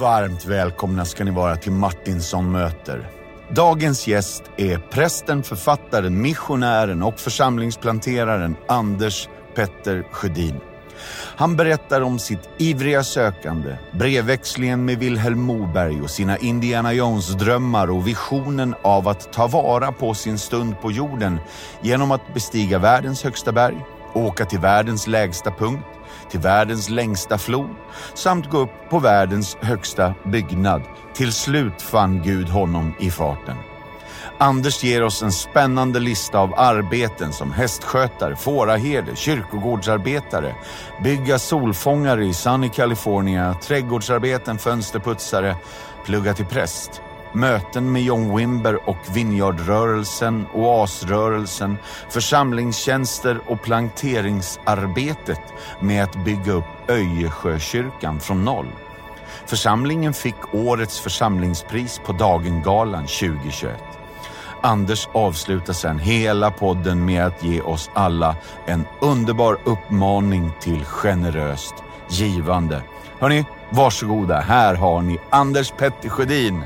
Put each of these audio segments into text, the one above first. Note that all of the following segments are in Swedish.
Varmt välkomna ska ni vara till Martinsson möter. Dagens gäst är prästen, författaren, missionären och församlingsplanteraren Anders Petter Sjödin. Han berättar om sitt ivriga sökande, brevväxlingen med Vilhelm Moberg och sina Indiana Jones-drömmar och visionen av att ta vara på sin stund på jorden genom att bestiga världens högsta berg, åka till världens lägsta punkt, till världens längsta flod samt gå upp på världens högsta byggnad. Till slut fann Gud honom i farten. Anders ger oss en spännande lista av arbeten som hästskötare, fåraherde, kyrkogårdsarbetare, bygga solfångare i Sunny California, trädgårdsarbeten, fönsterputsare, plugga till präst, möten med John Wimber och Vineyardrörelsen, Oasrörelsen, församlingstjänster och planteringsarbetet med att bygga upp Öjesjökyrkan från noll. Församlingen fick årets församlingspris på Dagengalan 2021. Anders avslutar sedan hela podden med att ge oss alla en underbar uppmaning till generöst givande. Hörni, varsågoda. Här har ni Anders Petter Sjödin.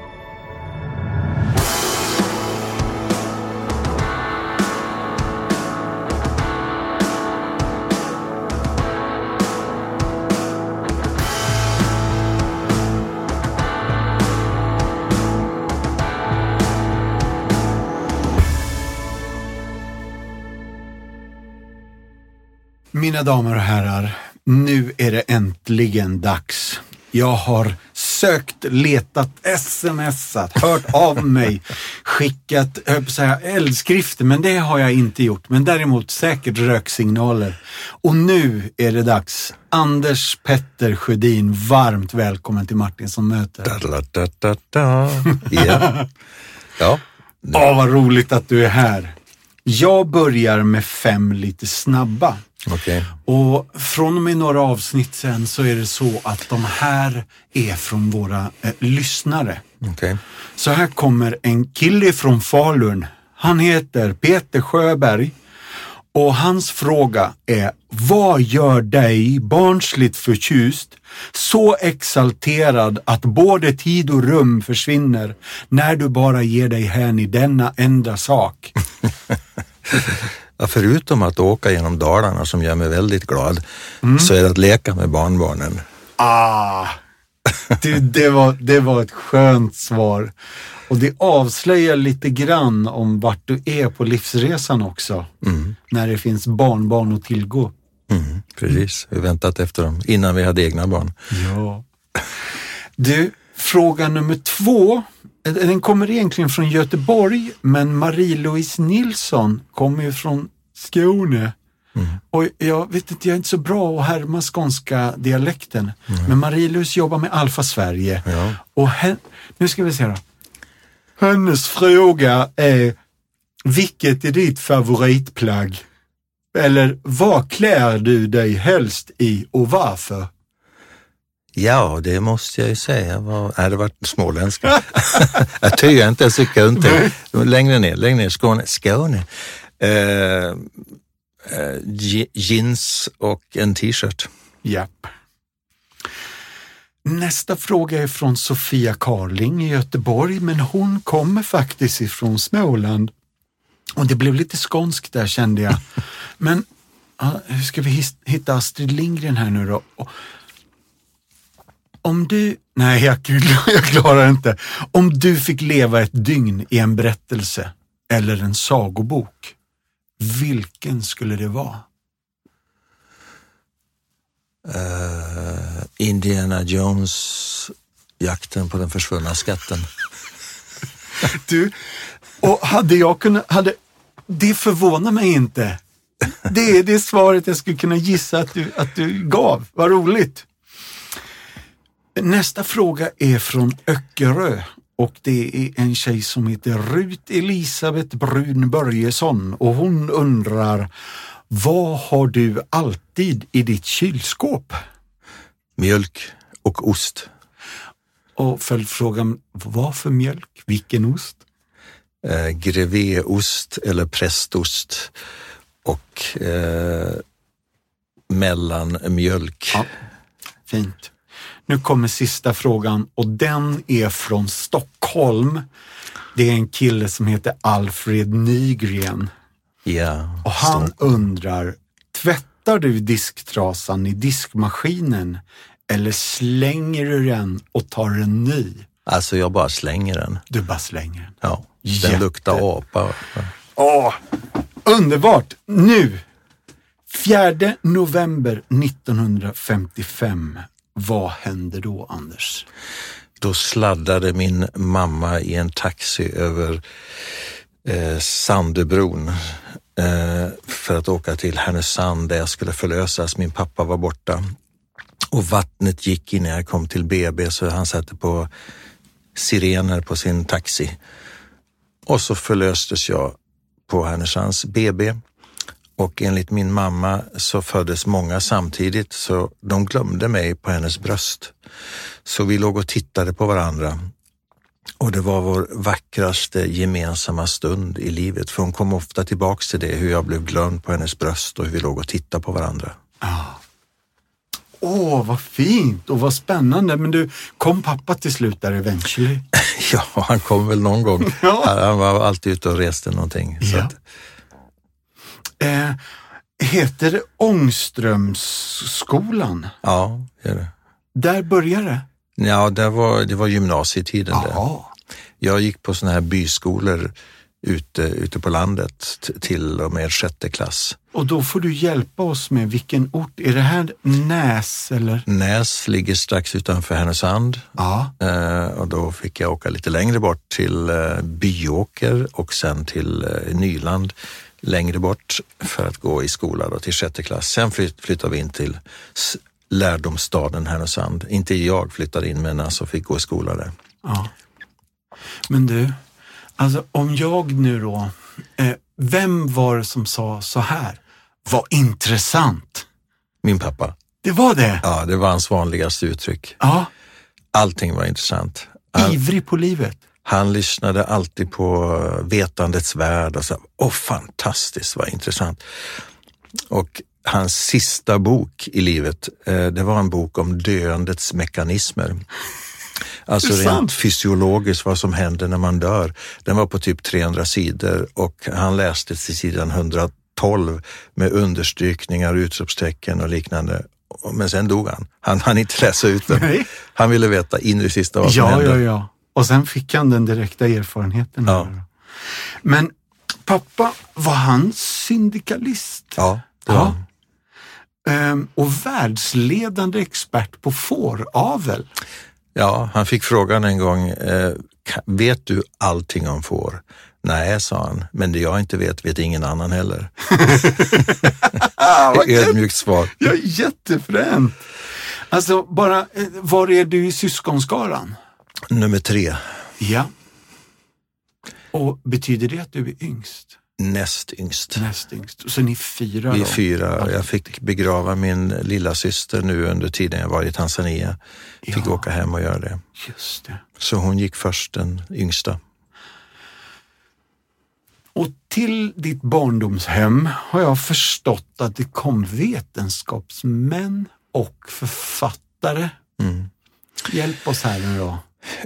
Mina damer och herrar, nu är det äntligen dags. Jag har sökt, letat, smsat, hört av mig, skickat, säga eldskrifter, men det har jag inte gjort. Men däremot säkert röksignaler. Och nu är det dags. Anders Petter Sjödin, varmt välkommen till Martinsson möter. Da, da, da, da, da. Ja. ja. Åh, vad roligt att du är här. Jag börjar med fem lite snabba. Okej. Och från och med några avsnitt sen så är det så att de här är från våra eh, lyssnare. Okej. Så här kommer en kille från Falun. Han heter Peter Sjöberg och hans fråga är Vad gör dig barnsligt förtjust, så exalterad att både tid och rum försvinner när du bara ger dig hän i denna enda sak? Ja, förutom att åka genom Dalarna som gör mig väldigt glad så är det att leka med barnbarnen. Ah, det, det, var, det var ett skönt svar. Och det avslöjar lite grann om vart du är på livsresan också. När det finns barnbarn att tillgå. Mm, precis, vi har väntat efter dem innan vi hade egna barn. Ja. Du, fråga nummer två. Den kommer egentligen från Göteborg, men Marie-Louise Nilsson kommer ju från Skåne. Och jag vet inte, jag är inte så bra att härma skånska dialekten. Men Marie-Louise jobbar med Alfa Sverige. Ja. Och hen, nu ska vi se då. Hennes fråga är, vilket är ditt favoritplagg? Eller vad klär du dig helst i och varför? Ja, det måste jag ju säga. Var, nej, det var småländska. jag tycker inte ens så inte. Längre ner, längre ner, Skåne. Skåne. Eh, je- jeans och en t-shirt. Japp. Nästa fråga är från Sofia Karling i Göteborg, men hon kommer faktiskt ifrån Småland. Och det blev lite skånskt där kände jag. Men hur ska vi hitta Astrid Lindgren här nu då? Om du, nej jag, jag klarar inte. Om du fick leva ett dygn i en berättelse eller en sagobok, vilken skulle det vara? Eh, Indiana Jones, jakten på den försvunna skatten. Du, och hade jag kunnat, hade, det förvånar mig inte. Det är det svaret jag skulle kunna gissa att du, att du gav. Vad roligt. Nästa fråga är från Öckerö och det är en tjej som heter Rut Elisabeth Brun Börjesson och hon undrar vad har du alltid i ditt kylskåp? Mjölk och ost. Och följdfrågan, vad för mjölk? Vilken ost? Eh, grevéost eller prästost och eh, mellanmjölk. Ja, fint. Nu kommer sista frågan och den är från Stockholm. Det är en kille som heter Alfred Nygren Ja, och han så. undrar, tvättar du disktrasan i diskmaskinen eller slänger du den och tar en ny? Alltså jag bara slänger den. Du bara slänger den. Ja, den Jätte- luktar apa. Åh, underbart! Nu, 4 november 1955. Vad hände då, Anders? Då sladdade min mamma i en taxi över eh, Sandöbron eh, för att åka till Härnösand där jag skulle förlösas. Min pappa var borta och vattnet gick innan jag kom till BB så han satte på sirener på sin taxi. Och så förlöstes jag på Härnösands BB och enligt min mamma så föddes många samtidigt så de glömde mig på hennes bröst. Så vi låg och tittade på varandra och det var vår vackraste gemensamma stund i livet för hon kom ofta tillbaks till det, hur jag blev glömd på hennes bröst och hur vi låg och tittade på varandra. Åh, vad fint och vad spännande. Men du, kom pappa till slut där eventually? Ja, han kom väl någon gång. Ja. Han- var alltid ute och reste någonting. Ja. Eh, heter det Ångströmsskolan? ja, gör det. Där börjar det? Ja, det var, det var gymnasietiden där. Jaha. Jag gick på såna här byskolor ute, ute på landet till och med sjätte klass. Och då får du hjälpa oss med vilken ort. Är det här Näs eller? Näs ligger strax utanför Härnösand Ja. eh, och då fick jag åka lite längre bort till eh, Byåker och sen till eh, Nyland längre bort för att gå i skola då, till sjätte klass. Sen flytt, flyttade vi in till lärdomsstaden Härnösand. Inte jag flyttade in men alltså fick gå i skola där. ja. Men du, alltså om jag nu då, eh, vem var det som sa så här? Vad intressant. Min pappa, Det var det? ja det var hans vanligaste uttryck. Ja. Allting var intressant. Han, Ivrig på livet. Han lyssnade alltid på Vetandets värld och sa, åh fantastiskt vad intressant. Och hans sista bok i livet, eh, det var en bok om döendets mekanismer. Alltså rent fysiologiskt vad som händer när man dör. Den var på typ 300 sidor och han läste till sidan 112 med understrykningar, utropstecken och liknande. Men sen dog han. Han hann inte läsa ut den. Nej. Han ville veta in i det sista vad som Ja, hände. ja, ja. Och sen fick han den direkta erfarenheten. Ja. Men pappa, var han syndikalist? Ja, det var Ja. han. Ehm, och världsledande expert på fåravel. Ja, han fick frågan en gång, eh, vet du allting om får? Nej, sa han, men det jag inte vet vet ingen annan heller. Ödmjukt svar. Ja, jättefränt. Alltså, bara, eh, var är du i syskonskaran? Nummer tre, Ja. Och betyder det att du är yngst? näst yngst. Näst yngst. Så ni fyra Vi fyra. Jag fick begrava min lilla syster nu under tiden jag var i Tanzania. Fick Ja. åka hem och göra det. Just det. Så hon gick först, den yngsta. Och till ditt barndomshem har jag förstått att det kom vetenskapsmän och författare. Mm. Hjälp oss här nu då.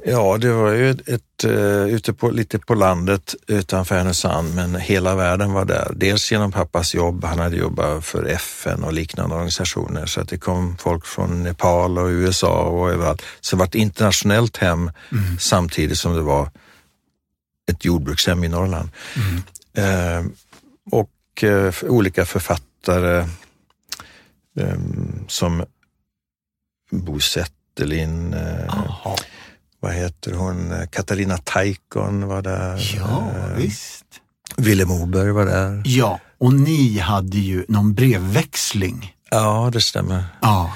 Ja, det var ju ett, ett, eh, ute på, lite på landet utanför Härnösand, men hela världen var där. Dels genom pappas jobb, han hade jobbat för FN och liknande organisationer, så att det kom folk från Nepal och USA och överallt. Så det var ett internationellt hem samtidigt som det var ett jordbrukshem i Norrland. Eh, och eh, för olika författare eh, som Bo Zetterlin, eh, Jaha. Vad heter hon, Katarina Taikon var där. Ja, Eh, visst. Willem Moberg var där. Ja, och ni hade ju någon brevväxling. Ja, det stämmer. Ja.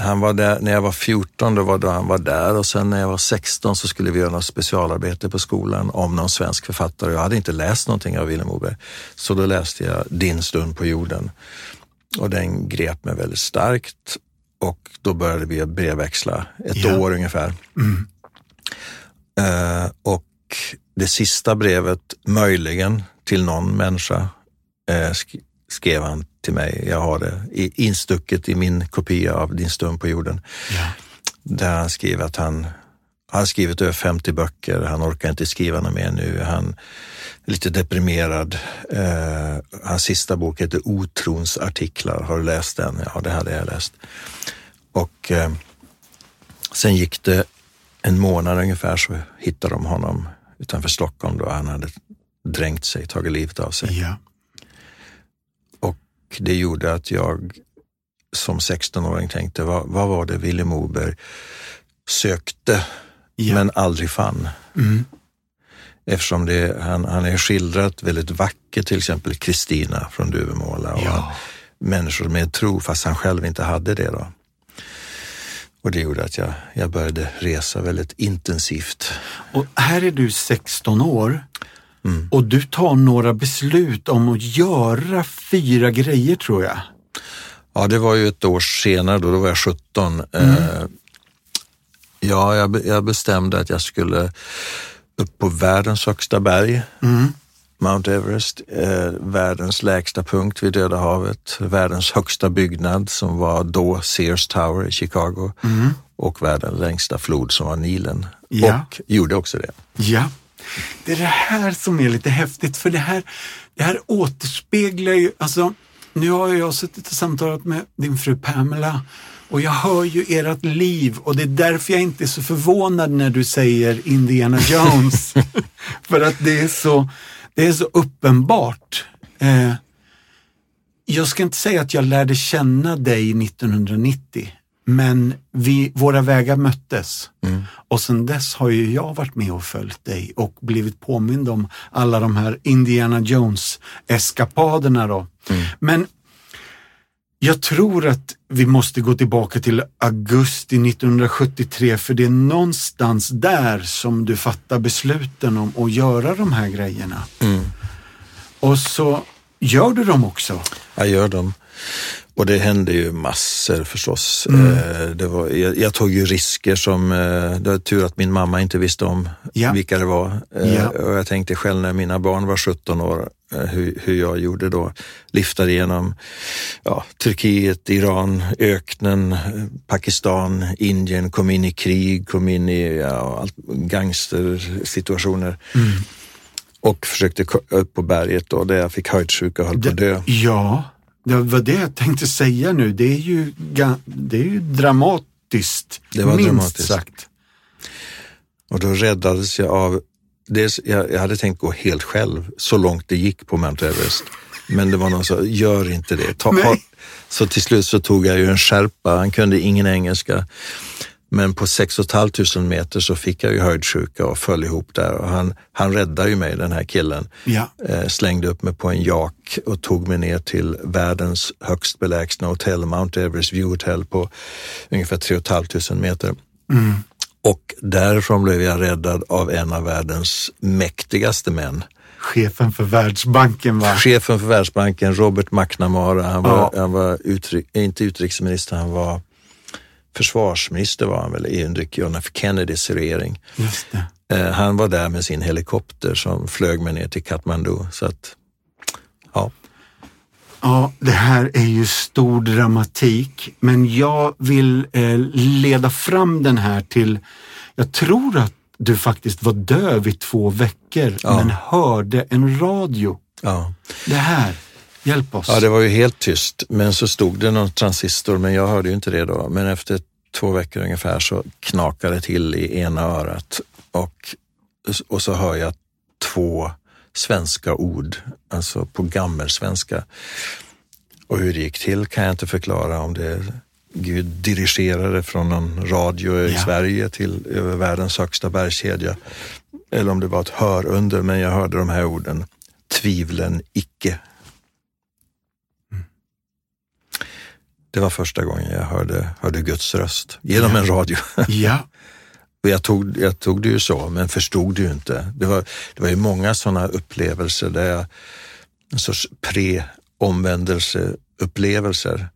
Han var där, när jag var 14 då var då han var där och sen när jag var 16 så skulle vi göra något specialarbete på skolan om någon svensk författare. Jag hade inte läst någonting av Willem Moberg. Så då läste jag Din stund på jorden och den grep mig väldigt starkt och då började vi brevväxla ett Ja. år ungefär. Mm. Eh, och det sista brevet, möjligen till någon människa, eh, sk- skrev han till mig, jag har det instucket i min kopia av Din stund på jorden. Ja. Där han skriver att han han har skrivit över 50 böcker, han orkar inte skriva något mer nu. Han lite deprimerad. Eh, hans sista bok heter Otrons artiklar. Har du läst den? Ja, det hade jag läst. Och eh, sen gick det en månad ungefär så hittade de honom utanför Stockholm då han hade dränkt sig, tagit livet av sig. Ja. Och det gjorde att jag som 16-åring tänkte, vad, vad var det Vilhelm Moberg sökte Ja. men aldrig fann? Mm. Eftersom det, han, han är skildrat väldigt vackert, till exempel Kristina från Duvemåla och Ja. människor med tro fast han själv inte hade det. Då. Och det gjorde att jag, jag började resa väldigt intensivt. Och här är du 16 år Mm. och du tar några beslut om att göra fyra grejer tror jag. Ja, det var ju ett år senare, då, då var jag 17. Mm. Eh, ja, jag, jag bestämde att jag skulle upp på världens högsta berg, Mm. Mount Everest, eh, världens lägsta punkt vid Döda havet, världens högsta byggnad som var då Sears Tower i Chicago och världens längsta flod som var Nilen. Mm. Ja. Och gjorde också det. Ja, det är det här som är lite häftigt för det här, det här återspeglar ju, alltså nu har jag suttit och samtalat med din fru Pamela och jag hör ju ert liv och det är därför jag inte är så förvånad när du säger Indiana Jones. för att det är så, det är så uppenbart. Eh, jag ska inte säga att jag lärde känna dig 1990, men vi, våra vägar möttes. Och sen dess har ju jag varit med och följt dig och blivit påmind om alla de här Indiana Jones-eskapaderna då. Men jag tror att vi måste gå tillbaka till augusti 1973 för det är någonstans där som du fattar besluten om att göra de här grejerna. Och så gör du dem också. Jag gör dem. Och det hände ju massor förstås. Mm. Eh, Det var, jag, jag tog ju risker som, eh, det var tur att min mamma inte visste om Ja. vilka det var. Eh, Ja. Och jag tänkte själv när mina barn var 17 år, hur, hur jag gjorde då. Liftade igenom ja, Turkiet, Iran, öknen, Pakistan, Indien, kom in i krig, kom in i ja, allt, gangstersituationer. Mm. Och försökte upp på berget då, där jag fick höjdsjuka och höll på att dö. Ja, det var det jag tänkte säga nu. Det är ju, det är ju dramatiskt. Det var minst dramatiskt. sagt. Och då räddades jag av, dels, jag, jag hade tänkt gå helt själv så långt det gick på Mount Everest. Men det var någon som sa, gör inte det. Ta, ha, så till slut så tog jag ju en skärpa, han kunde ingen engelska. Men på 6 500 meter så fick jag ju höjdsjuka och föll ihop där. Och han, han räddade ju mig, den här killen. Ja. Eh, slängde upp mig på en jak och tog mig ner till världens högst belägsna hotell, Mount Everest View Hotel på ungefär 3 500 meter. Och därifrån blev jag räddad av en av världens mäktigaste män. Chefen för Världsbanken va? Chefen för Världsbanken, Robert McNamara, han var, Ja. han var utrik, inte utrikesminister, han var försvarsminister var han väl i under John F Kennedys regering. Eh, han var där med sin helikopter som flög mig ner till Kathmandu. Så att, ja. Ja, det här är ju stor dramatik, men jag vill eh, leda fram den här till, jag tror att du faktiskt var döv i två veckor, Ja. men hörde en radio. Ja. Det här, hjälp oss. ja, det var ju helt tyst, men så stod det någon transistor, men jag hörde ju inte det då. Men efter två veckor ungefär så knakade det till i ena örat och, och så hör jag två svenska ord, alltså på gammelsvenska. Och hur det gick till kan jag inte förklara om det Gud dirigerade från någon radio i Ja. Sverige till över världens högsta bergskedja. Eller om det var ett hörunder, men jag hörde de här orden. Tvivlen icke. Det var första gången jag hörde, hörde Guds röst genom Ja. en radio. Ja, Och jag tog, jag tog det ju så, men förstod det ju inte. Det var, det var ju många sådana upplevelser där jag, en sorts pre-omvändelseupplevelser.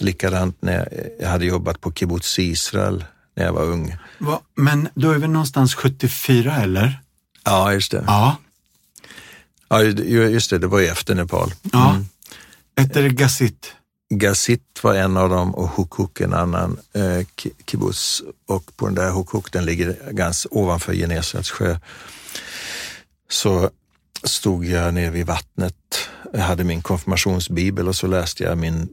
Likadant när jag, hade jobbat på kibbutz Israel när jag var ung. va, men då är vi någonstans 74 eller? Ja, just det. Ja, Ja, ju- just det, det var ju efter Nepal. Ja. Mm. Hette det Gazit? Var en av dem och Hukuk en annan eh, kibbutz. Och på den där Hukuk, den ligger ganska ovanför Genesarets sjö, så stod jag nere vid vattnet. Jag hade min konfirmationsbibel och så läste jag min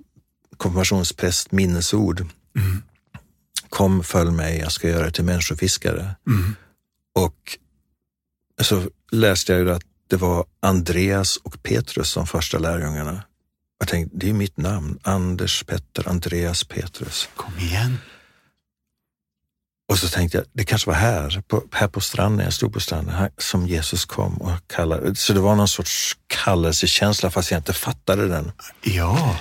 konfirmationspräst minnesord. Mm. Kom, följ mig, jag ska göra dig till människofiskare. Mm. Och så läste jag ju att det var Andreas och Petrus som första lärjungarna. Jag tänkte, det är mitt namn. Anders Petter, Andreas Petrus. Kom igen. Och så tänkte jag, det kanske var här, på, här på stranden, jag stod på stranden, här, som Jesus kom och kallade. Så det var någon sorts kallelsekänsla fast jag inte fattade den. Ja.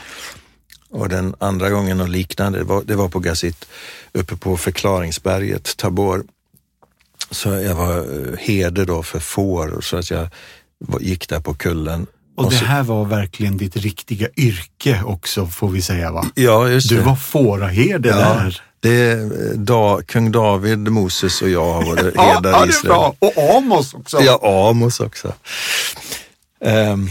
Och den andra gången och liknande, det var, det var på Gazit uppe på förklaringsberget, Tabor. Så jag var eh, herde då för får, så att jag gick där på kullen och, det här var verkligen ditt riktiga yrke också får vi säga va? Ja, just det. Du var fåraherde ja, där. Det är da, kung David, Moses och jag har varit herdar ja, i Israel. Ja, det är bra. Och Amos också. Ja, Amos också. Um,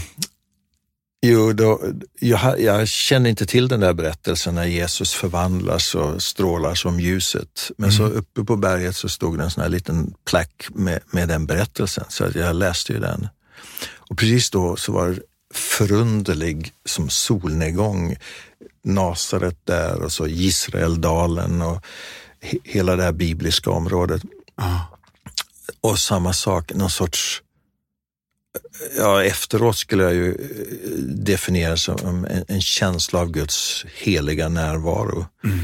jo, då, jag, jag känner inte till den där berättelsen när Jesus förvandlas och strålar som ljuset. Men mm. så uppe på berget så stod det en sån här liten plack med, med den berättelsen, så jag läste ju den. Och precis då så var det förunderlig som solnedgång. Nasaret där och så Israeldalen och he hela det här bibliska området. Ah. Och samma sak, någon sorts Ja, efteråt skulle jag ju eh, definiera som en, en känsla av Guds heliga närvaro. Mm.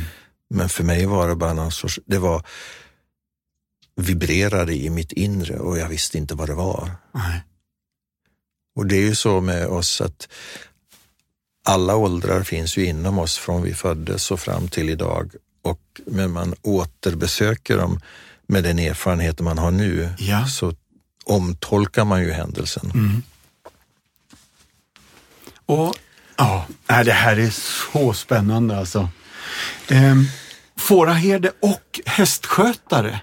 Men för mig var det bara någon sorts, det var vibrerade i mitt inre och jag visste inte vad det var. Nej. Och det är ju så med oss att alla åldrar finns ju inom oss från vi föddes och fram till idag. Och när man återbesöker dem med den erfarenhet man har nu ja. så omtolkar man ju händelsen. Mm. Och ja, det här är så spännande alltså. Ehm, fåraherde och hästskötare.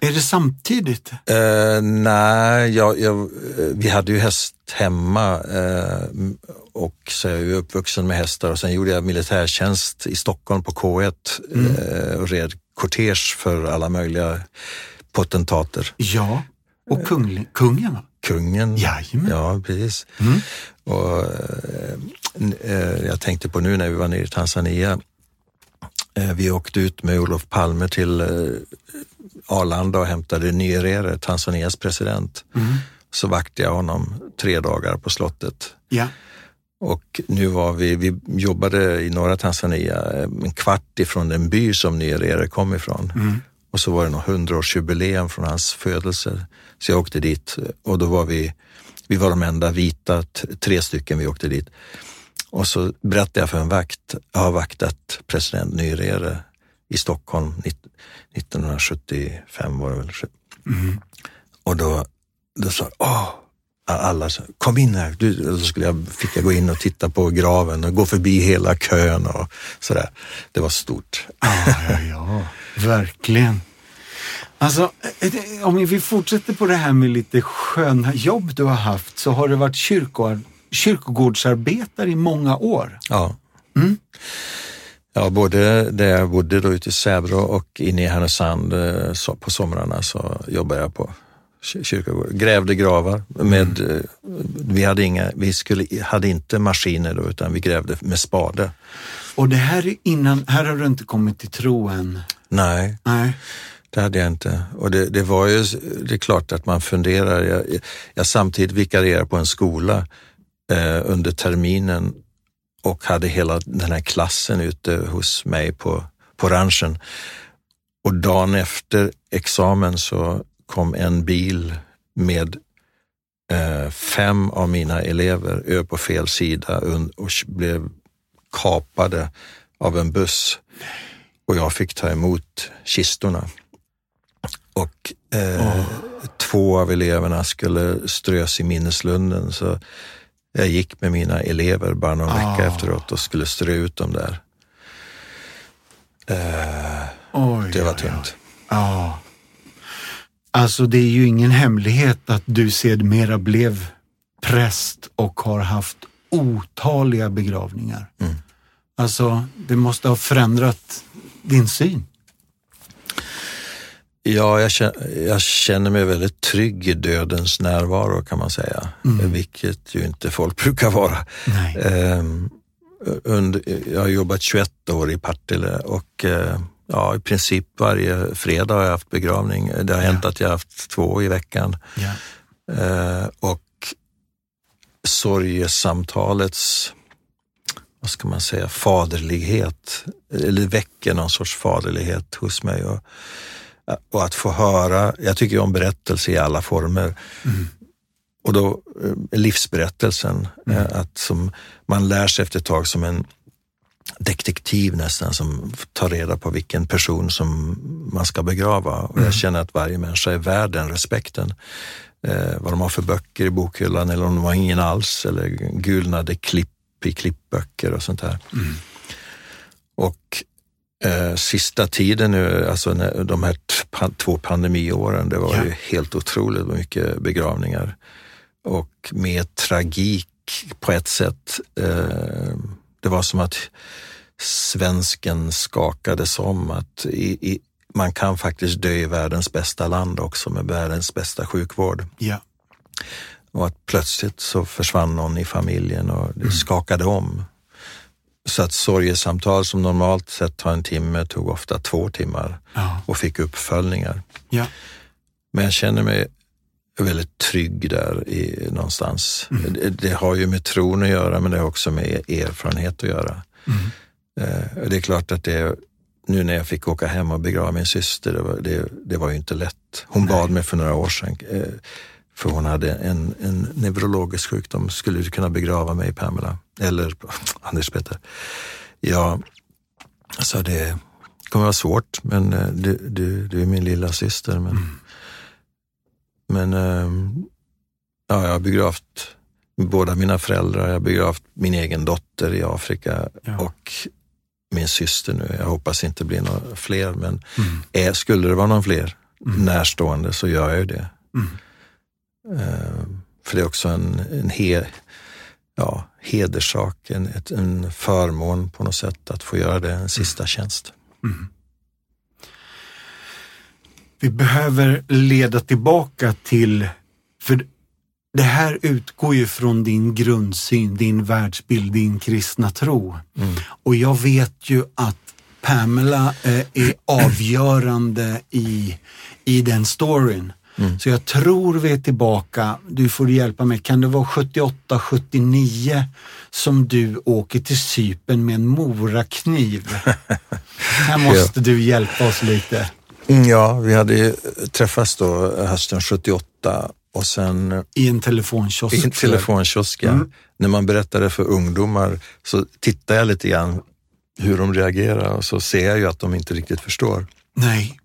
Är det samtidigt? Uh, nej, jag, jag, vi hade ju häst hemma uh, och så är jag är uppvuxen med hästar och sen gjorde jag militärtjänst i Stockholm på K1 mm. uh, och red kortege för alla möjliga potentater. Ja, och kung, kungen? Kungen, Jajamän. ja precis. Mm. Och, jag tänkte på nu när vi var nere i Tanzania, vi åkte ut med Olof Palme till Arlanda och hämtade Nyerere, Tanzanias president. Mm. Så vaktade jag honom tre dagar på slottet. Ja. Och nu var vi, vi jobbade i norra Tanzania, en kvart ifrån den by som Nyerere kom ifrån. Mm. Och så var det något hundraårsjubileum från hans födelse. Så jag åkte dit och då var vi, vi var de enda vita, tre stycken vi åkte dit. Och så berättade jag för en vakt, jag har vaktat president Nyerere i Stockholm 1975 var det väl. Mm. Och då, då sa åh, alla sa, kom in här. Du, då skulle jag, fick jag gå in och titta på graven och gå förbi hela kön och sådär. Det var stort. Ja, ja, ja. verkligen. Alltså, eh, om vi fortsätter på det här med lite sköna jobb du har haft så har du varit kyrko, kyrkogårdsarbetare i många år. Ja. Mm. Ja, både där jag bodde då ute i Sävre och inne i Härnösand eh, på somrarna så jobbade jag på kyrkogården. Grävde gravar med, mm. Eh, vi hade inga, vi skulle, hade inte maskiner då utan vi grävde med spade. Och det här är innan, här har du inte kommit till tro än? Nej. Nej. Det hade jag inte. Och det, det var ju, det är klart att man funderar. Jag, jag samtidigt vikarierade på en skola eh, under terminen och hade hela den här klassen ute hos mig på, på ranchen. Och dagen efter examen så kom en bil med eh, fem av mina elever över på fel sida och blev kapade av en buss. Och jag fick ta emot kistorna. Och eh, oh. två av eleverna skulle strös i minneslunden. Så jag gick med mina elever bara någon ah. vecka efteråt och skulle strö ut dem där. Uh, oj, det var tungt. Ja. Alltså det är ju ingen hemlighet att du sedermera blev präst och har haft otaliga begravningar. Mm. Alltså, det måste ha förändrat din syn. Ja, jag känner, jag känner mig väldigt trygg i dödens närvaro kan man säga, mm. vilket ju inte folk brukar vara. Um, under, jag har jobbat 21 år i Partille och uh, ja, i princip varje fredag har jag haft begravning. Det har ja. hänt att jag har haft två i veckan. Ja. Uh, och sorgesamtalets, vad ska man säga, faderlighet, eller väcker någon sorts faderlighet hos mig. Och, och att få höra, jag tycker om berättelse i alla former. Mm. Och då eh, livsberättelsen, mm. Eh, att som man lär sig efter ett tag som en detektiv nästan som tar reda på vilken person som man ska begrava. Och jag mm. känner att varje människa är värd den respekten. Eh, vad de har för böcker i bokhyllan eller om de har ingen alls eller gulnade klipp i klippböcker och sånt där. Mm. Och eh, sista tiden nu, alltså när, de här två pandemiåren, det var ja. ju helt otroligt mycket begravningar. Och med tragik på ett sätt. Eh, det var som att svensken skakades om att i, i, man kan faktiskt dö i världens bästa land också med världens bästa sjukvård. Ja. Och att plötsligt så försvann någon i familjen och det mm. skakade om. Så att sorgesamtal som normalt sett tar en timme tog ofta två timmar ja. och fick uppföljningar. Ja. Men jag känner mig väldigt trygg där i, någonstans. Mm. Det, det, har ju med tron att göra men det har också med erfarenhet att göra. Mm. Eh, det är klart att det nu när jag fick åka hem och begrava min syster, det var, det, det var ju inte lätt. Hon Nej. bad mig för några år sedan, eh, för hon hade en, en neurologisk sjukdom. Skulle du kunna begrava mig Pamela? Eller Anders Peter. Ja, alltså det kommer vara svårt, men eh, du, du, du är min lilla syster. Men, mm. men ehm, ja, jag har begravt båda mina föräldrar, jag har begravt min egen dotter i Afrika ja. och min syster nu. Jag hoppas inte blir några fler, men mm. är, skulle det vara någon fler mm. närstående så gör jag ju det. Mm. Uh, för det är också en, en he, ja, hederssak, en, ett, en förmån på något sätt att få göra det, en sista tjänst. Mm. Vi behöver leda tillbaka till, för det här utgår ju från din grundsyn, din världsbild, din kristna tro. Mm. Och jag vet ju att Pamela eh, är avgörande i, i den storyn. Mm. Så jag tror vi är tillbaka, du får hjälpa mig, kan det vara 78, 79 som du åker till Sypen med en morakniv? Här måste ja. du hjälpa oss lite. Mm, ja, vi hade träffats då hösten 78 och sen, I en telefonkiosk? I en telefonkiosk, ja. Mm. När man berättade för ungdomar så tittar jag lite grann hur de reagerar och så ser jag ju att de inte riktigt förstår. Nej.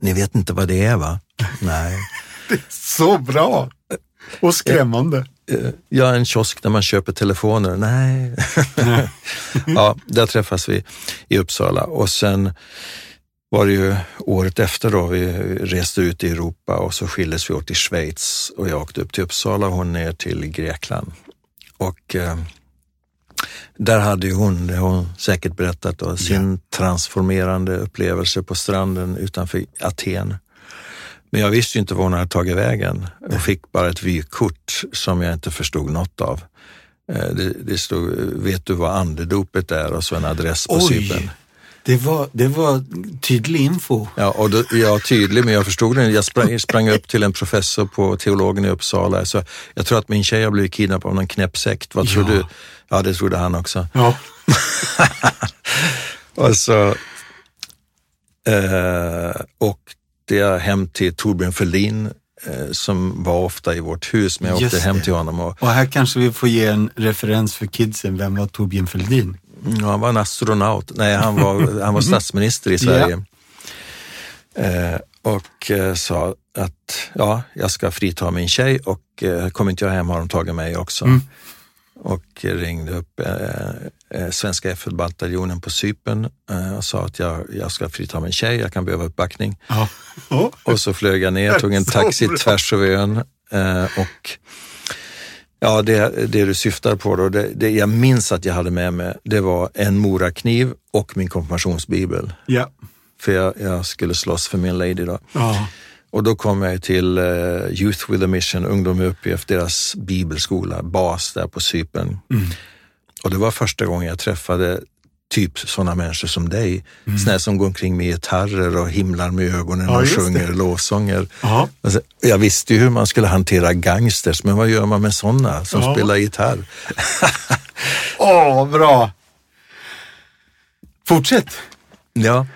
Ni vet inte vad det är va? Nej. Det är så bra och skrämmande. Eh, ja, en kiosk där man köper telefoner. Nej. Nej. ja, där träffas vi i Uppsala och sen var det ju året efter då vi reste ut i Europa och så skildes vi åt i Schweiz och jag åkte upp till Uppsala och hon ner till Grekland. Och eh, där hade ju hon, det har hon säkert berättat, då, sin ja. transformerande upplevelse på stranden utanför Aten. Men jag visste inte var hon hade tagit vägen och fick bara ett vykort som jag inte förstod något av. Eh, det, det stod, vet du vad andedopet är och så en adress på Cypern. Det var, det var tydlig info. Ja, och då, ja, tydlig, men jag förstod det. Jag sprang, sprang upp till en professor på teologen i Uppsala. Så jag tror att min tjej har blivit kidnappad av någon knäpp sekt. Vad tror ja. du? Ja, det trodde han också. Ja. och så eh, åkte jag hem till Torbjörn Fälldin eh, som var ofta i vårt hus, men jag Just åkte hem till honom. Och, och här kanske vi får ge en referens för kidsen. Vem var Torbjörn Fälldin? Ja, han var en astronaut. Nej, han var, han var statsminister i Sverige. Ja. Eh, och eh, sa att ja, jag ska frita min tjej och eh, kommer inte jag hem har de tagit mig också. Mm. Och ringde upp eh, eh svenska FN-bataljonen på Sypen eh, och sa att jag, jag ska frita min tjej, jag kan behöva uppbackning. Ja. Oh. Och så flög jag ner, tog en taxi tvärs över ön eh, och Ja, det, det du syftar på då, det, det jag minns att jag hade med mig, det var en morakniv och min konfirmationsbibel. Ja. För jag, jag skulle slåss för min lady då. Ja. Och då kom jag till uh, Youth with a Mission, Ungdom med uppgift, deras bibelskola, bas där på Cypern. Mm. Och det var första gången jag träffade typ sådana människor som dig. Mm. Sådana som går omkring med gitarrer och himlar med ögonen Ja, och sjunger det. lovsånger. Ja. Alltså, jag visste ju hur man skulle hantera gangsters, men vad gör man med sådana som Ja. spelar gitarr? Åh, bra! Fortsätt. Ja,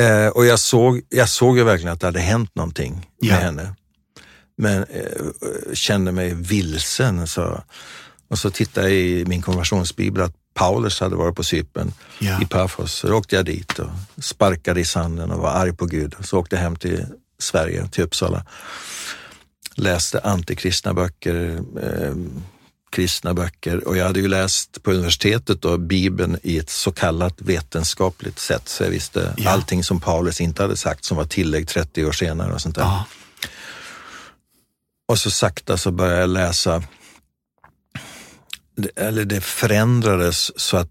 eh, och jag såg, jag såg ju verkligen att det hade hänt någonting Ja. med henne. Men eh, kände mig vilsen. Så. Och så tittade jag i min konversationsbibel att Paulus hade varit på Cypern Ja. i Paphos. Så åkte jag dit och sparkade i sanden och var arg på Gud. Så åkte jag hem till Sverige, till Uppsala. Läste antikristna böcker, eh, kristna böcker och jag hade ju läst på universitetet då, Bibeln i ett så kallat vetenskapligt sätt så jag visste Ja. allting som Paulus inte hade sagt som var tillägg 30 år senare och sånt där. Ja. Och så sakta så började jag läsa, eller det förändrades så att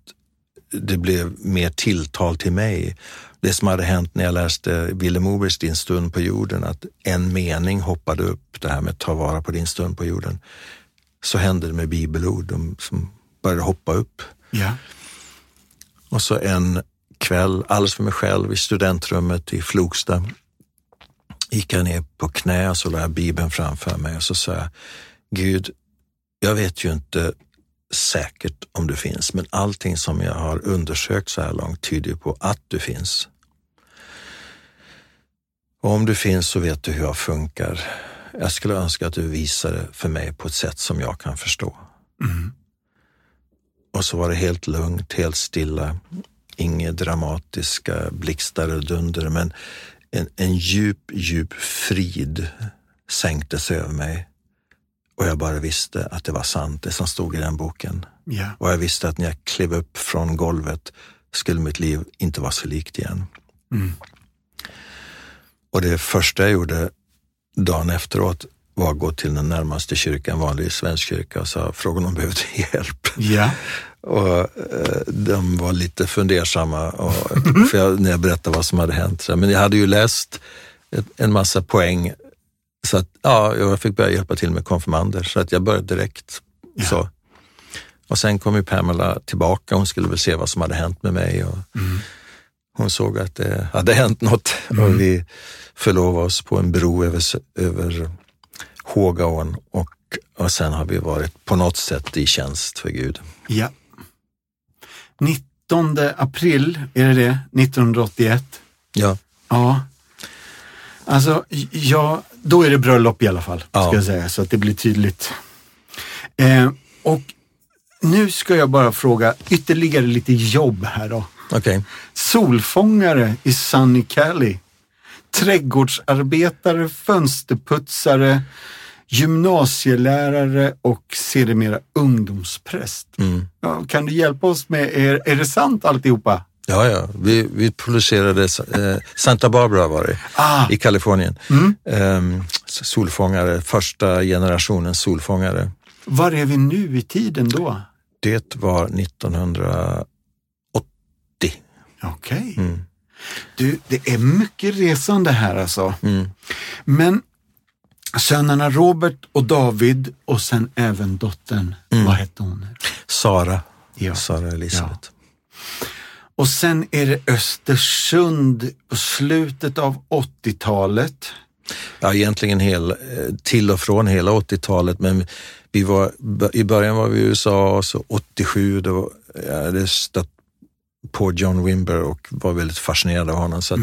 det blev mer tilltal till mig. Det som hade hänt när jag läste Vilhelm Mobergs Din stund på jorden, att en mening hoppade upp, det här med att ta vara på din stund på jorden. Så hände det med bibelord de som började hoppa upp. Ja. Och så en kväll, alldeles för mig själv, i studentrummet i Flogsta, gick jag ner på knä och så la jag Bibeln framför mig och så sa jag, Gud, jag vet ju inte säkert om du finns, men allting som jag har undersökt så här långt tyder på att du finns. Och om du finns så vet du hur jag funkar. Jag skulle önska att du visar det för mig på ett sätt som jag kan förstå. Mm. Och så var det helt lugnt, helt stilla. Inga dramatiska blixtar och dunder, men en, en djup, djup frid sänkte sig över mig. Och jag bara visste att det var sant, det som stod i den boken. Ja. Och jag visste att när jag klev upp från golvet skulle mitt liv inte vara så likt igen. Mm. Och det första jag gjorde dagen efteråt var att gå till den närmaste kyrkan, vanlig svensk kyrka, och sa fråga om de behövde hjälp. Ja. Och eh, de var lite fundersamma och, för jag, när jag berättade vad som hade hänt. Men jag hade ju läst ett, en massa poäng så att ja, jag fick börja hjälpa till med konfirmander så att jag började direkt. Ja. Så. Och sen kom ju Pamela tillbaka, hon skulle väl se vad som hade hänt med mig. Och Hon såg att det hade hänt något och vi förlovade oss på en bro över, över Hågaån och, och sen har vi varit på något sätt i tjänst för Gud. ja. 19 april, är det det? 1981? Ja. Ja. Alltså, ja, då är det bröllop i alla fall, Ja. ska jag säga, så att det blir tydligt. Eh, och nu ska jag bara fråga ytterligare lite jobb här då. Okej. Solfångare i Sunny Cali. Trädgårdsarbetare, fönsterputsare, gymnasielärare och sedermera ungdomspräst. Mm. Ja, kan du hjälpa oss med, är, är det sant alltihopa? Ja, ja. Vi, vi producerade eh, Santa Barbara var det, Ah, i Kalifornien. mm. Ehm, solfångare, första generationens solfångare. Var är vi nu i tiden då? Det var 1980. Okej. Mm. Du, det är mycket resande här alltså. Mm. Men sönerna Robert och David och sen även dottern, Mm. vad hette hon? Sara, Ja. Sara Elisabeth. Och sen är det Östersund på slutet av 80-talet. Ja, egentligen hel, eh, till och från hela 80-talet, men vi var, i början var vi i USA och så 87 då jag hade stött på John Wimber och var väldigt fascinerad av honom. Så att,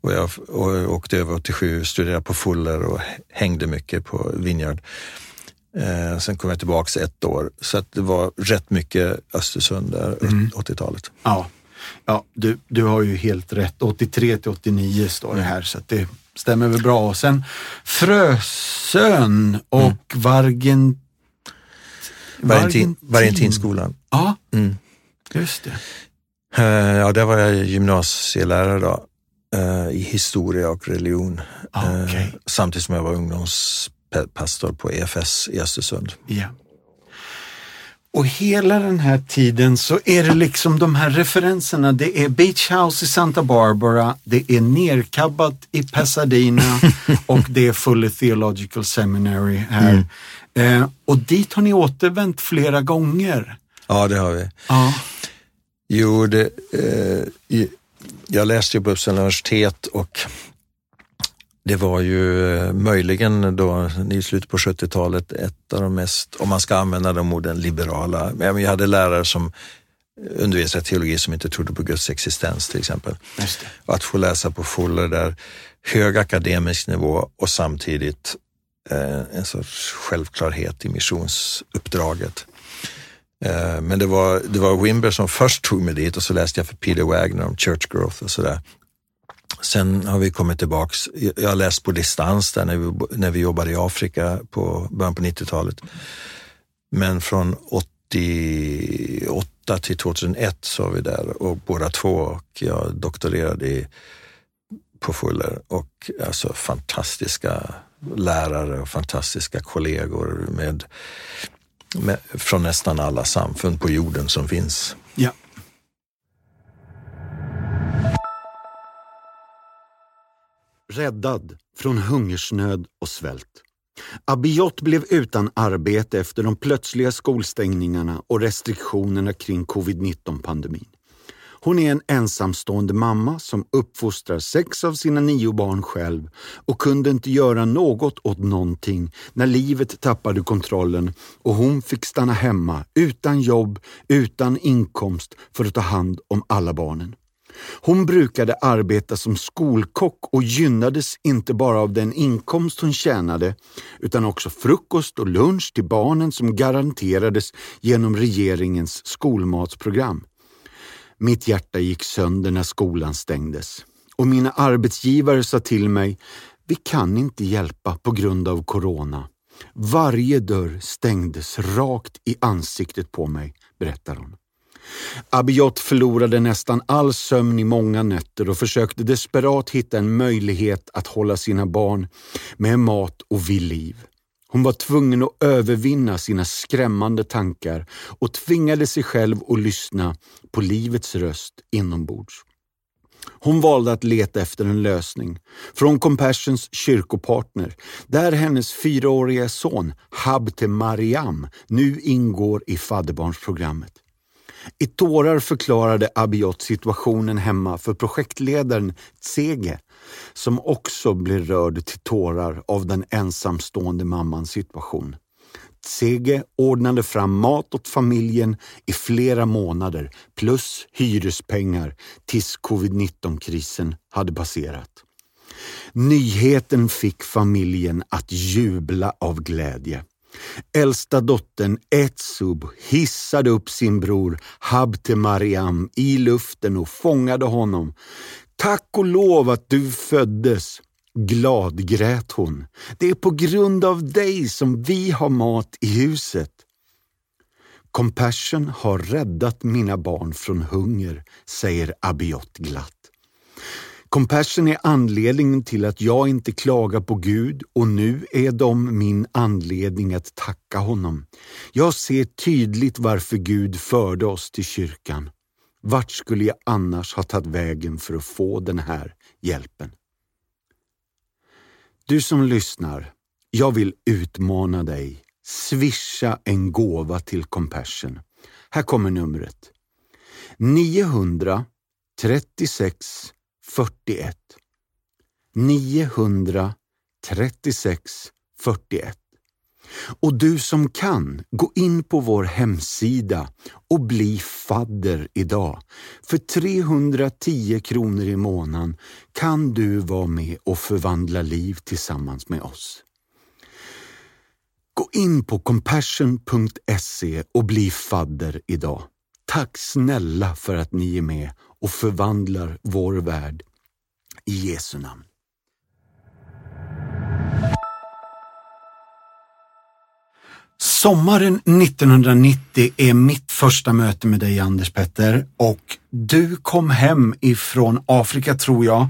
och, jag, och åkte över 87, studerade på Fuller och hängde mycket på Vineyard. Eh, sen kom jag tillbaka ett år, så att det var rätt mycket Östersund där, 80-talet. Ja, ja du, du har ju helt rätt. 83 till 89 står det här, så det stämmer väl bra. Och sen Frösön och Vargen... Valentin, Valentinskolan. Ja, Mm. just det. Eh, Ja, där var jag gymnasielärare då, eh, i historia och religion. Ah, Eh, okej. Samtidigt som jag var ungdomspastor på EFS i Östersund. Ja. Och hela den här tiden så är det liksom de här referenserna. Det är Beach House i Santa Barbara, det är nerkabbat i Pasadena och det är Fuller Theological Seminary här. Mm. Eh, och dit har ni återvänt flera gånger. Ja, det har vi. Ja. Jo, det, eh, jag läste ju på Uppsala universitet och det var ju eh, möjligen då i slutet på 70-talet ett av de mest, om man ska använda de orden, liberala. Jag hade lärare som undervisade teologi som inte trodde på Guds existens till exempel. Att få läsa på Fuller där, hög akademisk nivå och samtidigt eh, en sorts självklarhet i missionsuppdraget. Eh, men det var, det var Wimber som först tog mig dit och så läste jag för Peter Wagner om church growth och sådär. Sen har vi kommit tillbaks. Jag har läst på distans där när vi, när vi jobbade i Afrika på början på 90-talet. Men från 88 till 2001 så var vi där och båda två och jag doktorerade i, på Fuller och alltså fantastiska lärare och fantastiska kollegor med, med, från nästan alla samfund på jorden som finns. Ja. räddad från hungersnöd och svält. Abiot blev utan arbete efter de plötsliga skolstängningarna och restriktionerna kring covid-19-pandemin. Hon är en ensamstående mamma som uppfostrar sex av sina nio barn själv och kunde inte göra något åt någonting när livet tappade kontrollen och hon fick stanna hemma utan jobb, utan inkomst för att ta hand om alla barnen. Hon brukade arbeta som skolkock och gynnades inte bara av den inkomst hon tjänade utan också frukost och lunch till barnen som garanterades genom regeringens skolmatsprogram. Mitt hjärta gick sönder när skolan stängdes och mina arbetsgivare sa till mig, vi kan inte hjälpa på grund av corona. Varje dörr stängdes rakt i ansiktet på mig, berättar hon. Abiot förlorade nästan all sömn i många nätter och försökte desperat hitta en möjlighet att hålla sina barn med mat och vid liv. Hon var tvungen att övervinna sina skrämmande tankar och tvingade sig själv att lyssna på livets röst inombords. Hon valde att leta efter en lösning från Compassions kyrkopartner där hennes fyraåriga son Habte Mariam nu ingår i fadderbarnsprogrammet. I tårar förklarade Abiot situationen hemma för projektledaren Tsege som också blev rörd till tårar av den ensamstående mammans situation. Tsege ordnade fram mat åt familjen i flera månader plus hyrespengar tills covid-19-krisen hade passerat. Nyheten fick familjen att jubla av glädje. Äldsta dottern Etsub hissade upp sin bror Habte Mariam i luften och fångade honom. Tack och lov att du föddes! Glad grät hon. Det är på grund av dig som vi har mat i huset. Compassion har räddat mina barn från hunger, säger Abiot glatt. Compassion är anledningen till att jag inte klagar på Gud och nu är de min anledning att tacka honom. Jag ser tydligt varför Gud förde oss till kyrkan. Vart skulle jag annars ha tagit vägen för att få den här hjälpen? Du som lyssnar, jag vill utmana dig. Swisha en gåva till Compassion. Här kommer numret. 936 41 936 41 och du som kan, gå in på vår hemsida och bli fadder idag. För 310 kronor i månaden kan du vara med och förvandla liv tillsammans med oss. Gå in på compassion.se och bli fadder idag. Tack snälla för att ni är med och förvandlar vår värld. I Jesu namn. Sommaren 1990 är mitt första möte med dig Anders Petter och du kom hem ifrån Afrika tror jag,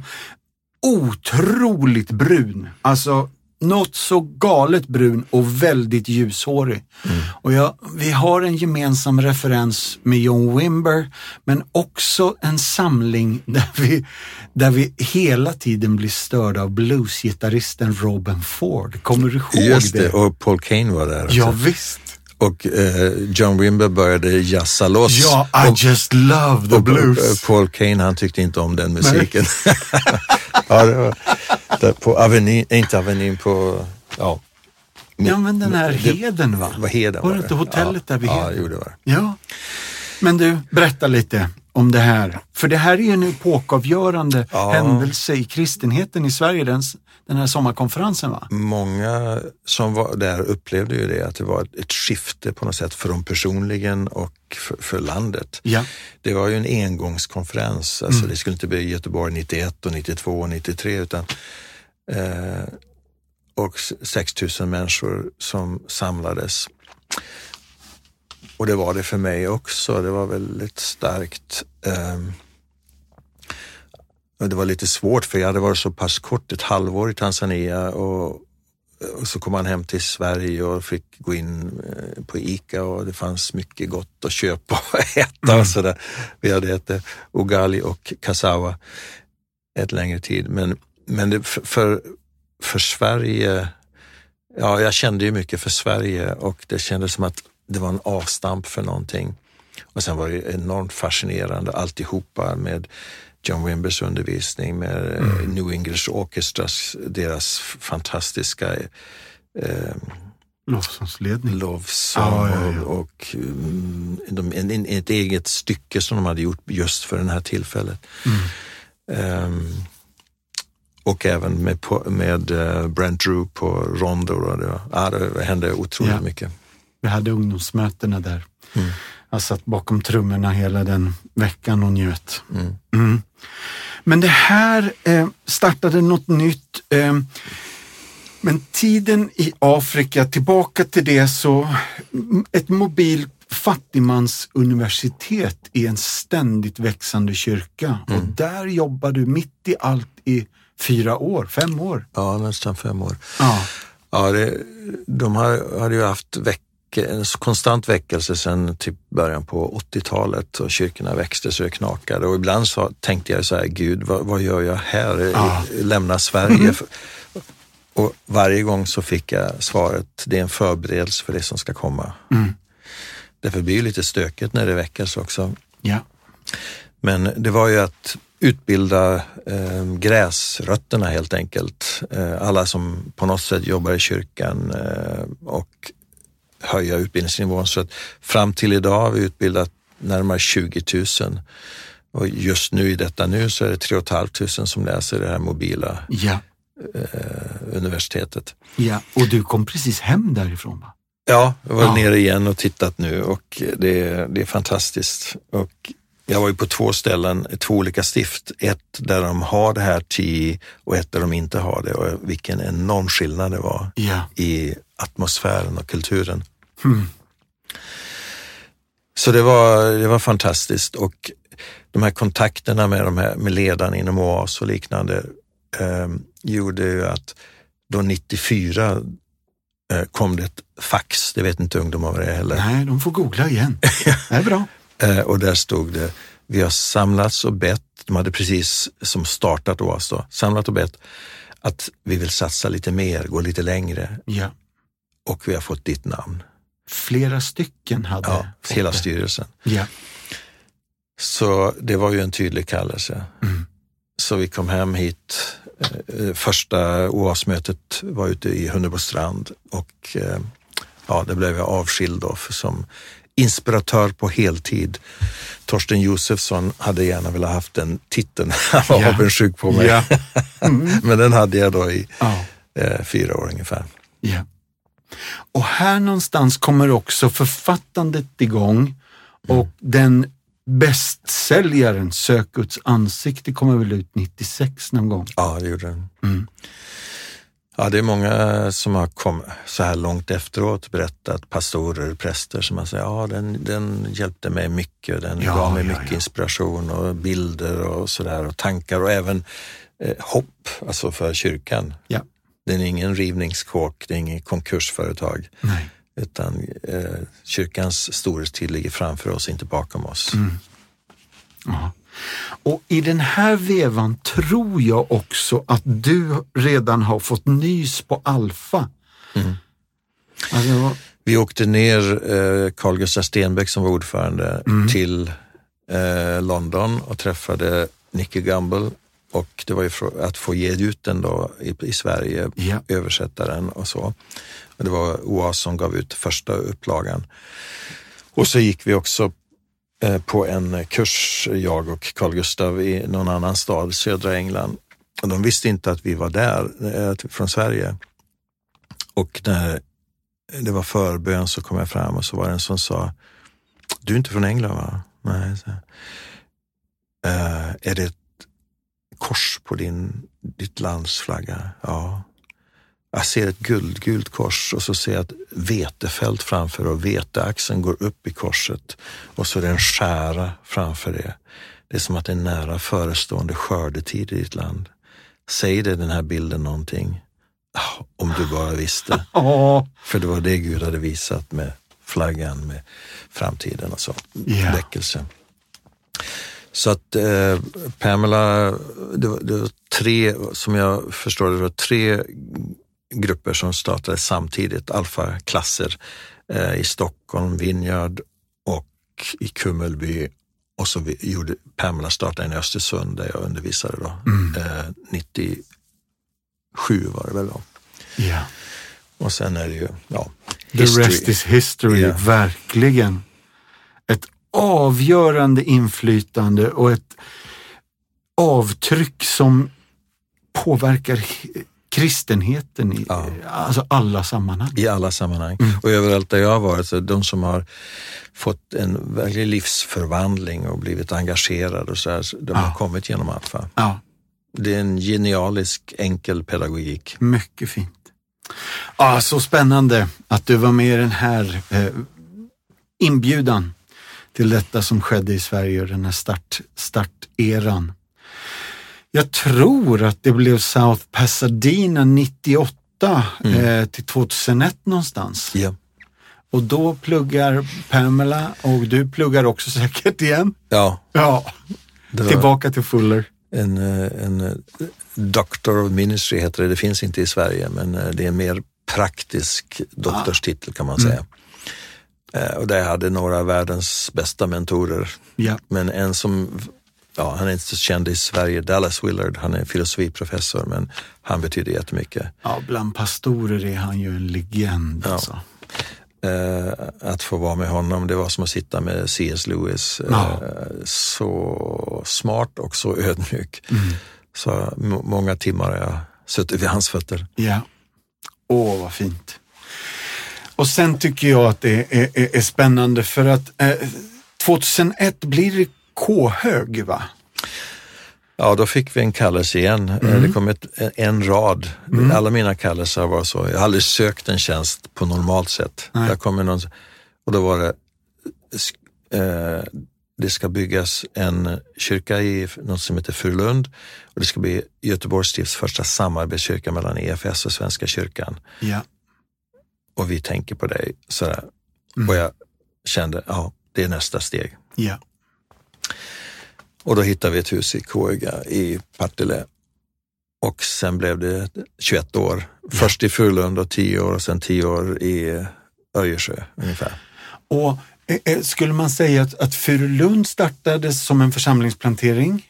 otroligt brun. Alltså något så galet brun och väldigt ljushårig. Mm. Och jag, vi har en gemensam referens med John Wimber, men också en samling där vi, där vi hela tiden blir störda av bluesgitarristen Robin Ford. Kommer du ihåg Just det? det, och Paul Kane var där. också. Ja, visst. Och eh, John Wimber började jazza loss. Ja, I och, just love the och, blues. och Paul Kane han tyckte inte om den musiken. ja, det var där på Avenyn, inte Avenyn, på, ja. ja, men den här det- Heden va? Vad Heden Var var det inte hotellet ja, där vid Ja, Heden? jo det var. Ja. Men du, berätta lite om det här. För det här är en epokavgörande Ja. händelse i kristenheten i Sverige, den, den här sommarkonferensen va? Många som var där upplevde ju det, att det var ett, skifte på något sätt för dem personligen och för, för landet. Ja. Det var ju en engångskonferens, alltså det skulle inte bli Göteborg 91 och 92 och 93 utan eh, och 6 000 människor som samlades. Och det var det för mig också, det var väldigt starkt. och det var lite svårt för jag hade varit så pass kort, ett halvår i Tanzania och, och så kom man hem till Sverige och fick gå in eh, på ICA och det fanns mycket gott att köpa och äta och sådär. Vi hade ätit ugali och kassava ett längre tid. Men, men det, för, för, för Sverige, ja jag kände ju mycket för Sverige och det kändes som att det var en avstamp för någonting. Och sen var det enormt fascinerande alltihopa med John Wimbers undervisning, med eh, New English Orchestras, deras fantastiska eh, Lovsångsledning. lovsång Ja, ja, ja. och, och mm, de, en, en, ett eget stycke som de hade gjort just för det här tillfället. Mm. Ehm, och även med, med eh, Brent Drew på rondo. Då. Det, var, ja, det hände otroligt Ja. mycket. Vi hade ungdomsmötena där. Mm. Jag satt bakom trummorna hela den veckan och njöt. Mm. Mm. Men det här eh, startade något nytt. Eh, men tiden i Afrika, tillbaka till det så, ett mobil fattigmansuniversitet i en ständigt växande kyrka. Och där jobbar du mitt i allt i fyra år, fem år. Ja, nästan fem år. Ja, Ja, det, de har, hade ju haft veck, en konstant väckelse sedan typ början på 80-talet och kyrkorna växte så det knakade och ibland så tänkte jag så här, Gud, vad, vad gör jag här? Ja. Lämna Sverige. Och varje gång så fick jag svaret, det är en förberedelse för det som ska komma. Mm. Därför blir det lite stökigt när det väckas också. ja, Men det var ju att utbilda eh, gräsrötterna helt enkelt. Eh, alla som på något sätt jobbar i kyrkan eh, och höja utbildningsnivån. Så att fram till idag har vi utbildat närmare 20 000 och just nu i detta nu så är det 3 500 som läser det här mobila ja, eh, universitetet. ja. Och du kom precis hem därifrån va? Ja, jag var Ja. nere igen och tittat nu och det, är- det är fantastiskt. Och jag var ju på två ställen, två olika stift. Ett där de har det här TI och ett där de inte har det och vilken enorm skillnad det var Ja. i atmosfären och kulturen. Så det var, det var fantastiskt och de här kontakterna med, de här, med ledarna inom OAS och liknande eh, gjorde ju att då 94 eh, kom det ett fax, det vet inte ungdomar vad det är heller. Nej, de får googla igen. Det är bra. Eh, och där stod det, vi har samlats och bett, de hade precis som startat OAS då, samlat och bett att vi vill satsa lite mer, gå lite längre Ja. och vi har fått ditt namn. Flera stycken hade Ja, hela styrelsen. Ja. Så det var ju en tydlig kallelse. Mm. Så vi kom hem hit. Eh, Första OAS-mötet var ute i Hunnebostrand och eh, ja, det blev jag avskild då för som inspiratör på heltid. Torsten Josefsson hade gärna velat haft den titeln. Han var Ja. avundsjuk på mig. Ja. Men den hade jag då i Ja. eh, fyra år ungefär. Ja. Och här någonstans kommer också författandet igång och den bästsäljaren Sök Guds ansikte kommer väl ut 96 någon gång. Ja, det gjorde den. Mm. Ja, det är många som har kommit så här långt efteråt berättat, pastorer, präster som har sagt, ja den, den hjälpte mig mycket, den Ja, gav mig ja, mycket ja. inspiration och bilder och sådär och tankar och även eh, hopp, alltså för kyrkan. Det är ingen rivningskåk, det är inget konkursföretag. Nej. Utan eh, kyrkans storhetstid ligger framför oss, inte bakom oss. Ja. Och i den här vevan tror jag också att du redan har fått nys på Alfa. Alltså, Vi åkte ner, eh, Carl Gustaf Stenbeck som var ordförande, till eh, London och träffade Nicky Gamble och det var ju för att få ge ut den då i, i Sverige, Ja. översätta den och så. Och det var OAS som gav ut första upplagan. Och så gick vi också eh, på en kurs, jag och Carl Gustav i någon annan stad, södra England. Och de visste inte att vi var där, eh, från Sverige. Och när det var förbön så kom jag fram och så var det en som sa, du är inte från England va? Nej. Så. "Eh, är det kors på din, ditt lands flagga? Ja. Jag ser ett guldgult kors och så ser jag ett vetefält framför och veteaxeln går upp i korset och så är det en skära framför det. Det är som att det är nära förestående skördetid i ditt land. Säger det den här bilden någonting? Om du bara visste. För det var det Gud hade visat med flaggan, med framtiden och så. Ja. Väckelse. Så att eh, Pamela, det var, det var tre, som jag förstår det, var tre grupper som startade samtidigt, alfaklasser eh, i Stockholm, Vineyard och i Kummelby. Och så vi, gjorde Pamela startade en i Östersund där jag undervisade då. Eh, 97 var det väl då. ja. Och sen är det ju, ja, The rest is history, Ja. verkligen. Avgörande inflytande och ett avtryck som påverkar he- kristenheten i Ja. alltså alla sammanhang. I alla sammanhang. Och överallt där jag har varit, så de som har fått en verklig livsförvandling och blivit engagerade och så här, de har Ja. kommit genom Alfa. Ja, Det är en genialisk, enkel pedagogik. mycket fint. Ja, så spännande att du var med i den här eh, inbjudan till detta som skedde i Sverige och den här start, starteran. Jag tror att det blev South Pasadena 98 eh, till 2001 någonstans. Ja. Och då pluggar Pamela och du pluggar också säkert igen. Ja, Ja, tillbaka till Fuller. en, eh, en eh, Doctor of Ministry heter det, det finns inte i Sverige, men eh, det är en mer praktisk doktorstitel kan man säga. Eh, Och där jag hade några av världens bästa mentorer. Ja, Men en som, ja, han är inte så känd i Sverige, Dallas Willard, han är filosofiprofessor, men han betyder jättemycket. ja bland pastorer är han ju en legend. Ja. Alltså. Eh, att få vara med honom, det var som att sitta med C.S. Lewis. Eh, Ja. Så smart och så ödmjuk. Mm. Så må- många timmar har jag suttit vid hans fötter. Ja. Åh, vad fint. Och sen tycker jag att det är, är, är spännande för att eh, 2001 blir det K-hög, va? Ja, då fick vi en kallelse igen. Eh, Mm. Det kom ett, en rad. Alla mina kallelser var så. Jag har aldrig sökt en tjänst på normalt sätt. Nej. Jag kom någon, och då var det, eh, det ska byggas en kyrka i något som heter Furulund och det ska bli Göteborgs stifts första samarbetskyrka mellan EFS och Svenska kyrkan. Ja. Och vi tänker på dig. Sådär. Mm. Och jag kände, ja, det är nästa steg. Ja. Och då hittade vi ett hus i Kåga i Partille. Och sen blev det 21 år. Först i Furulund och 10 år och sen 10 år i Öjersjö ungefär. Och eh, eh, skulle man säga att, att Furulund startades som en församlingsplantering?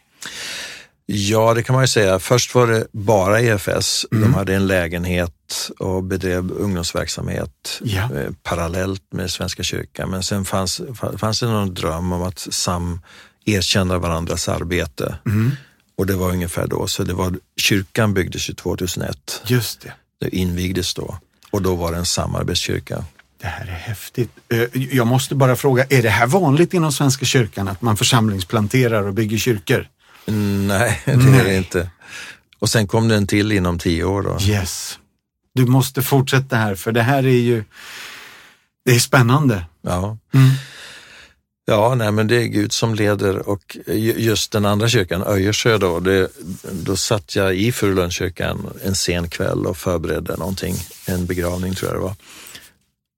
Ja, det kan man ju säga. Först var det bara EFS. De hade en lägenhet och bedrev ungdomsverksamhet Ja. eh, parallellt med Svenska kyrkan. Men sen fanns, fanns det någon dröm om att sam, erkänna varandras arbete. Och det var ungefär då, så det var, kyrkan byggdes ju 2001. Just det. Det invigdes då och då var det en samarbetskyrka. Det här är häftigt. Eh, Jag måste bara fråga, är det här vanligt inom Svenska kyrkan att man församlingsplanterar och bygger kyrkor? Nej, det är det Nej. inte. Och sen kom det en till inom tio år då. Yes. Du måste fortsätta här för det här är ju, det är spännande. Ja. Mm. Ja, nej, men det är Gud som leder och just den andra kyrkan, Öjersjö då, det, då satt jag i Furulundskyrkan en sen kväll och förberedde någonting, en begravning tror jag det var.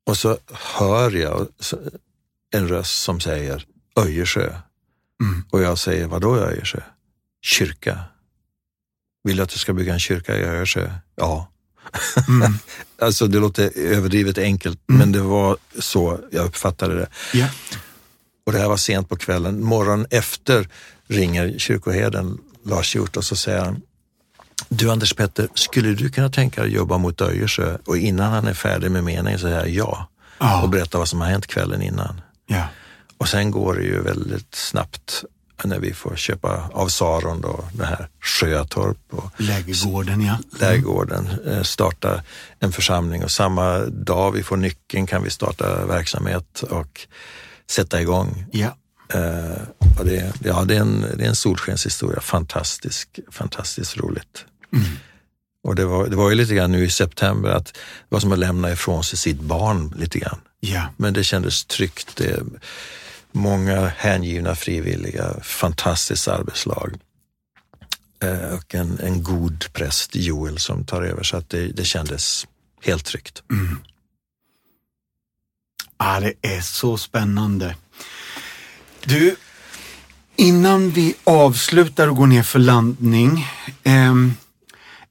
Och så hör jag en röst som säger Öjersjö. Mm. Och jag säger, vadå Öjersjö? Kyrka. Vill du att du ska bygga en kyrka i Öjersjö? Ja. Mm. alltså det låter överdrivet enkelt, mm. men det var så jag uppfattade det. Yeah. Och det här var sent på kvällen. Morgon efter ringer kyrkoherden Lars Hjort och så säger han, du Anders Petter, skulle du kunna tänka dig att jobba mot Öjersjö? Och innan han är färdig med meningen säger jag ja. Oh. Och berättar vad som har hänt kvällen innan. Yeah. Och sen går det ju väldigt snabbt när vi får köpa av Saron då, det här Sjötorp. Och lägergården, ja. Lägergården, eh, starta en församling och samma dag vi får nyckeln kan vi starta verksamhet och sätta igång. Ja. Uh, det, ja, det, är en, det är en solskenshistoria, fantastisk, fantastiskt roligt. Mm. Och det var, det var ju lite grann nu i september att det var som att lämna ifrån sig sitt barn lite grann. Ja. Men det kändes tryggt. Det, många hängivna frivilliga, fantastiskt arbetslag eh, och en, en god präst, Joel, som tar över så att det, det kändes helt tryggt. Mm. Ja, det är så spännande. Du, innan vi avslutar och går ner för landning. Eh,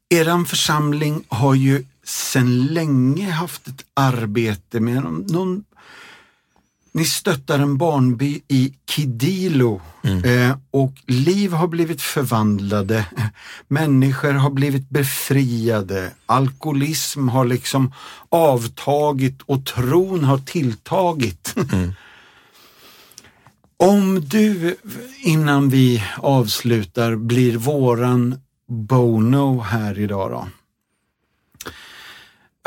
eran församling har ju sedan länge haft ett arbete med någon, någon ni stöttar en barnby i Kidilo mm. eh, och liv har blivit förvandlade. Människor har blivit befriade. Alkoholism har liksom avtagit och tron har tilltagit. Mm. Om du, innan vi avslutar, blir våran Bono här idag då.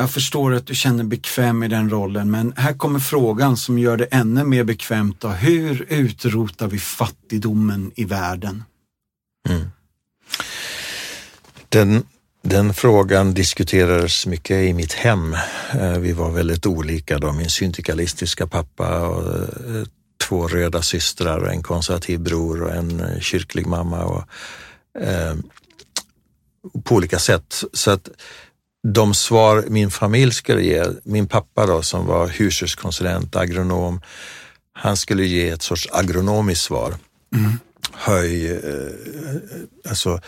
Jag förstår att du känner bekväm i den rollen, men här kommer frågan som gör det ännu mer bekvämt. Då. Hur utrotar vi fattigdomen i världen? Mm. Den, den frågan diskuterades mycket i mitt hem. Eh, vi var väldigt olika då, min syndikalistiska pappa och eh, två röda systrar och en konservativ bror och en eh, kyrklig mamma. Och, eh, på olika sätt. Så att de svar min familj skulle ge, min pappa då som var hushållskonsulent, agronom, han skulle ge ett sorts agronomiskt svar. Mm. Höj, eh, alltså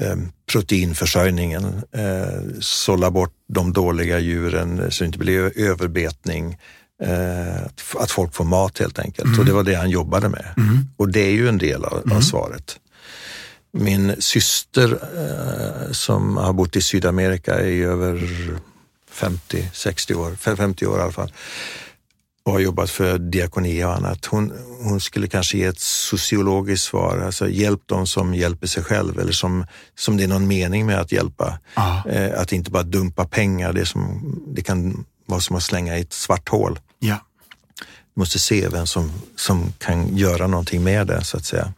eh, proteinförsörjningen, eh, sålla bort de dåliga djuren så det inte blir överbetning, eh, att folk får mat helt enkelt. Mm. Och det var det han jobbade med. Mm. Och det är ju en del av, av mm. svaret. Min syster eh, som har bott i Sydamerika i över 50-60 år, 50 år i alla fall och har jobbat för diakoni och annat. Hon, hon skulle kanske ge ett sociologiskt svar, alltså hjälp dem som hjälper sig själv eller som, som det är någon mening med att hjälpa. Eh, att inte bara dumpa pengar, det, som, det kan vara som att slänga i ett svart hål. Ja. Du måste se vem som, som kan göra någonting med det så att säga.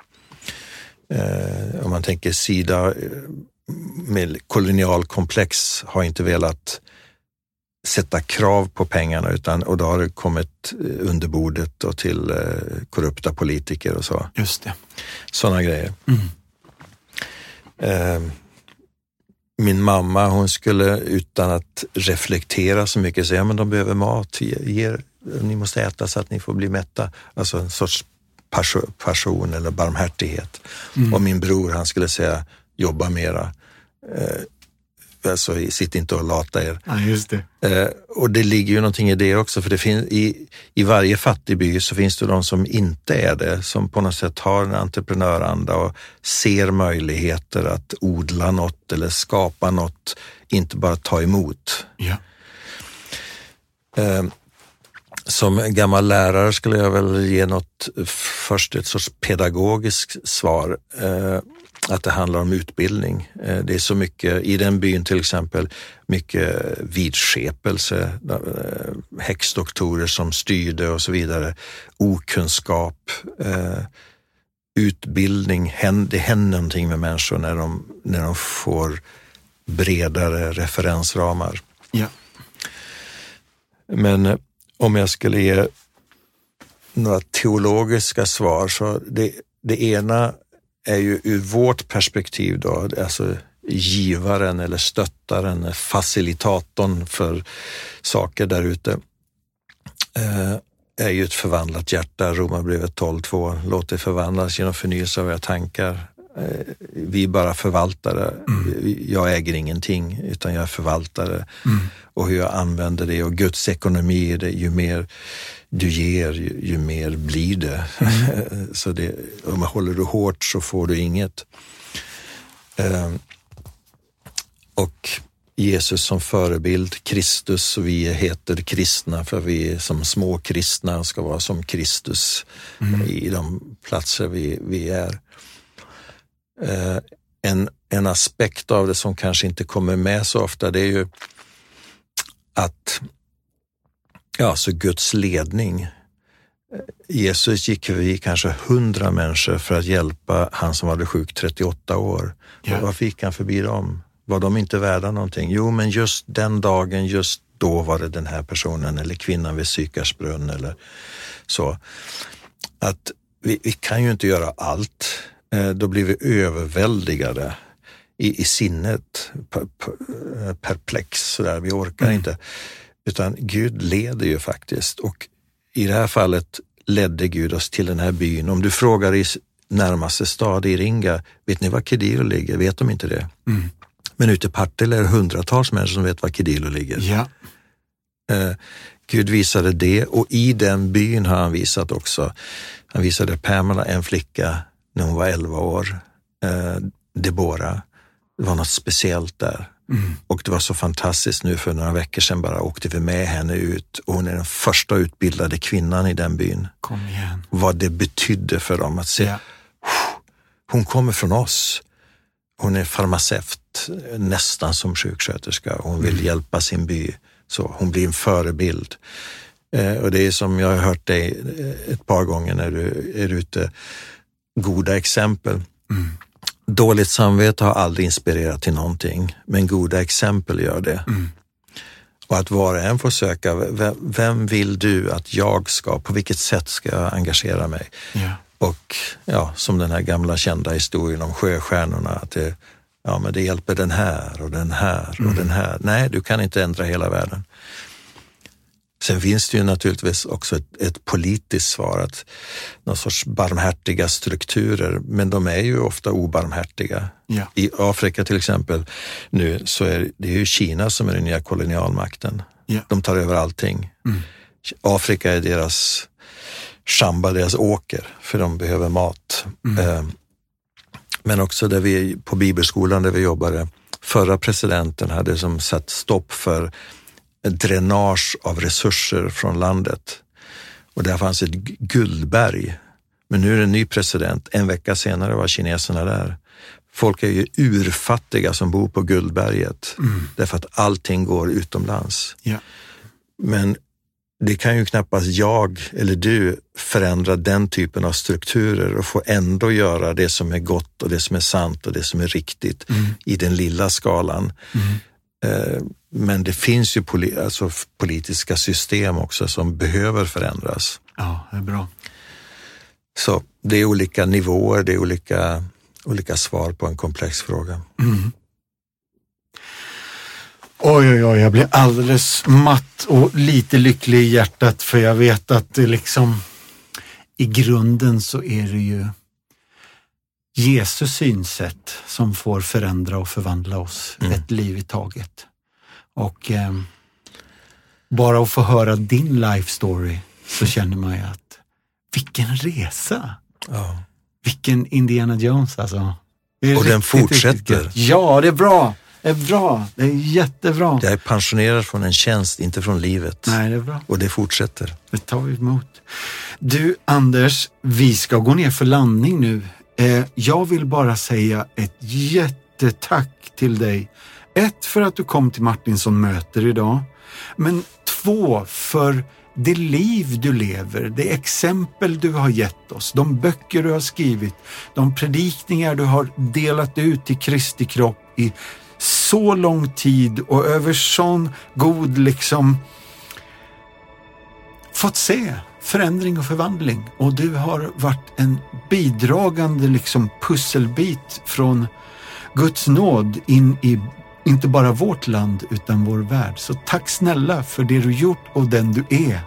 Eh, om man tänker Sida eh, med kolonialkomplex har inte velat sätta krav på pengarna utan, och då har det kommit eh, under bordet och till eh, korrupta politiker och så. Just det. Sådana grejer. Mm. Eh, min mamma hon skulle utan att reflektera så mycket säga, men de behöver mat, ge, ge, ni måste äta så att ni får bli mätta. Alltså en sorts passion eller barmhärtighet. Mm. Och min bror han skulle säga jobba mera. Eh, alltså sitt inte och lata er. Ja, just det. Eh, och det ligger ju någonting i det också, för det finns, i, i varje fattig by så finns det de som inte är det, som på något sätt har en entreprenöranda och ser möjligheter att odla något eller skapa något, inte bara ta emot. Ja. Eh, som gammal lärare skulle jag väl ge något, först ett sorts pedagogiskt svar. Eh, att det handlar om utbildning. Eh, det är så mycket, i den byn till exempel, mycket vidskepelse, eh, häxdoktorer som styrde och så vidare, okunskap, utbildning, det händer någonting med människor när de, när de får bredare referensramar. Ja. Men om jag skulle ge några teologiska svar. Så det, det ena är ju ur vårt perspektiv då, alltså givaren eller stöttaren, facilitatorn för saker där ute, eh, är ju ett förvandlat hjärta. Romarbrevet 12.2. Låt det förvandlas genom förnyelse av era tankar. Eh, vi är bara förvaltare. Mm. Jag äger ingenting utan jag är förvaltare. Mm. Och hur jag använder det och Guds ekonomi är det, ju mer du ger, ju, ju mer blir det. Mm. så det, om man håller du hårt så får du inget. Um, och Jesus som förebild, Kristus och vi heter kristna för vi är som små kristna ska vara som Kristus mm. i de platser vi, vi är. Uh, en, en aspekt av det som kanske inte kommer med så ofta det är ju att ja, så Guds ledning. Jesus gick förbi kanske hundra människor för att hjälpa han som hade sjuk 38 år. Ja. Varför gick han förbi dem? Var de inte värda någonting? Jo, men just den dagen, just då var det den här personen eller kvinnan vid Sykars brunn eller så. Att vi, vi, kan ju inte göra allt. Eh, då blir vi överväldigade i, i sinnet, perplex sådär. Vi orkar mm. inte. Utan Gud leder ju faktiskt och i det här fallet ledde Gud oss till den här byn. Om du frågar i närmaste stad, i Ringa, vet ni var Kediro ligger? Vet de inte det? Mm. Men ute i Partille är det hundratals människor som vet var Kediro ligger. Ja. Eh, Gud visade det och i den byn har han visat också, han visade Pamela en flicka när hon var 11 år, eh, Debora. Det var något speciellt där. Mm. Och det var så fantastiskt nu för några veckor sedan bara åkte vi med henne ut och hon är den första utbildade kvinnan i den byn. Kom igen. Vad det betydde för dem att se, ja. hon kommer från oss. Hon är farmaceut, nästan som sjuksköterska. Hon vill mm. hjälpa sin by. Så hon blir en förebild. Eh, och det är som jag har hört dig eh, ett par gånger när du är ute, goda exempel. Mm. Dåligt samvete har aldrig inspirerat till någonting, men goda exempel gör det. Mm. Och att var och en får söka, vem, vem, vill du att jag ska, på vilket sätt ska jag engagera mig? Yeah. Och ja, som den här gamla kända historien om sjöstjärnorna, att det, ja, men det hjälper den här och den här och mm. den här. Nej, du kan inte ändra hela världen. Sen finns det ju naturligtvis också ett, ett politiskt svar, att någon sorts barmhärtiga strukturer, men de är ju ofta obarmhärtiga. Ja. I Afrika till exempel nu så är det ju Kina som är den nya kolonialmakten. Ja. De tar över allting. Mm. Afrika är deras shamba, deras åker, för de behöver mat. Mm. Ehm, men också där vi på bibelskolan där vi jobbade, förra presidenten hade som satt stopp för dränage av resurser från landet. Och där fanns ett guldberg. Men nu är det en ny president. En vecka senare var kineserna där. Folk är ju urfattiga som bor på Guldberget mm. därför att allting går utomlands. Ja. Men det kan ju knappast jag eller du förändra den typen av strukturer och få ändå göra det som är gott och det som är sant och det som är riktigt mm. i den lilla skalan. Mm. Men det finns ju poli alltså politiska system också som behöver förändras. Ja, det är bra. Så det är olika nivåer, det är olika, olika svar på en komplex fråga. Mm. Oj, oj, oj, jag blir alldeles matt och lite lycklig i hjärtat för jag vet att det liksom i grunden så är det ju Jesus synsätt som får förändra och förvandla oss mm. ett liv i taget. Och eh, bara att få höra din life story så känner man ju att vilken resa! Ja. Vilken Indiana Jones alltså. Och den fortsätter. ja, det är bra. Det är bra. Det är jättebra. Jag är pensionerad från en tjänst, inte från livet. Nej, det är bra. Och det fortsätter. Det tar vi emot. Du Anders, vi ska gå ner för landning nu. Eh, jag vill bara säga ett jättetack till dig ett, för att du kom till Martinsson möter idag. Men två, för det liv du lever, det exempel du har gett oss, de böcker du har skrivit, de predikningar du har delat ut till Kristi kropp i så lång tid och över sån god liksom fått se, förändring och förvandling och du har varit en bidragande liksom pusselbit från Guds nåd in i inte bara vårt land utan vår värld. Så tack snälla för det du gjort och den du är.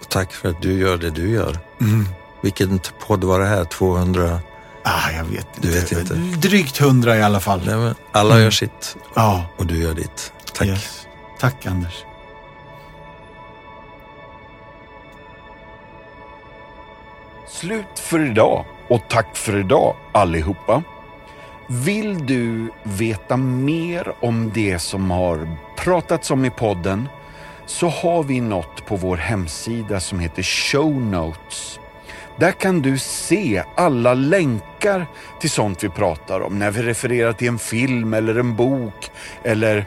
Och tack för att du gör det du gör. Mm. Vilken podd var det här? 200? Ah, jag vet inte. Du vet inte. Drygt hundra i alla fall. Nej, alla mm. gör sitt ja. och du gör ditt. Tack. Yes. Tack Anders. Slut för idag och tack för idag allihopa. Vill du veta mer om det som har pratats om i podden så har vi något på vår hemsida som heter Show Notes. Där kan du se alla länkar till sånt vi pratar om när vi refererar till en film eller en bok eller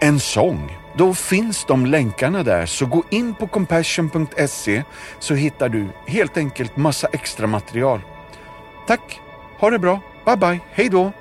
en sång. Då finns de länkarna där, så gå in på compassion.se så hittar du helt enkelt massa extra material. Tack, ha det bra, Bye bye, hej då!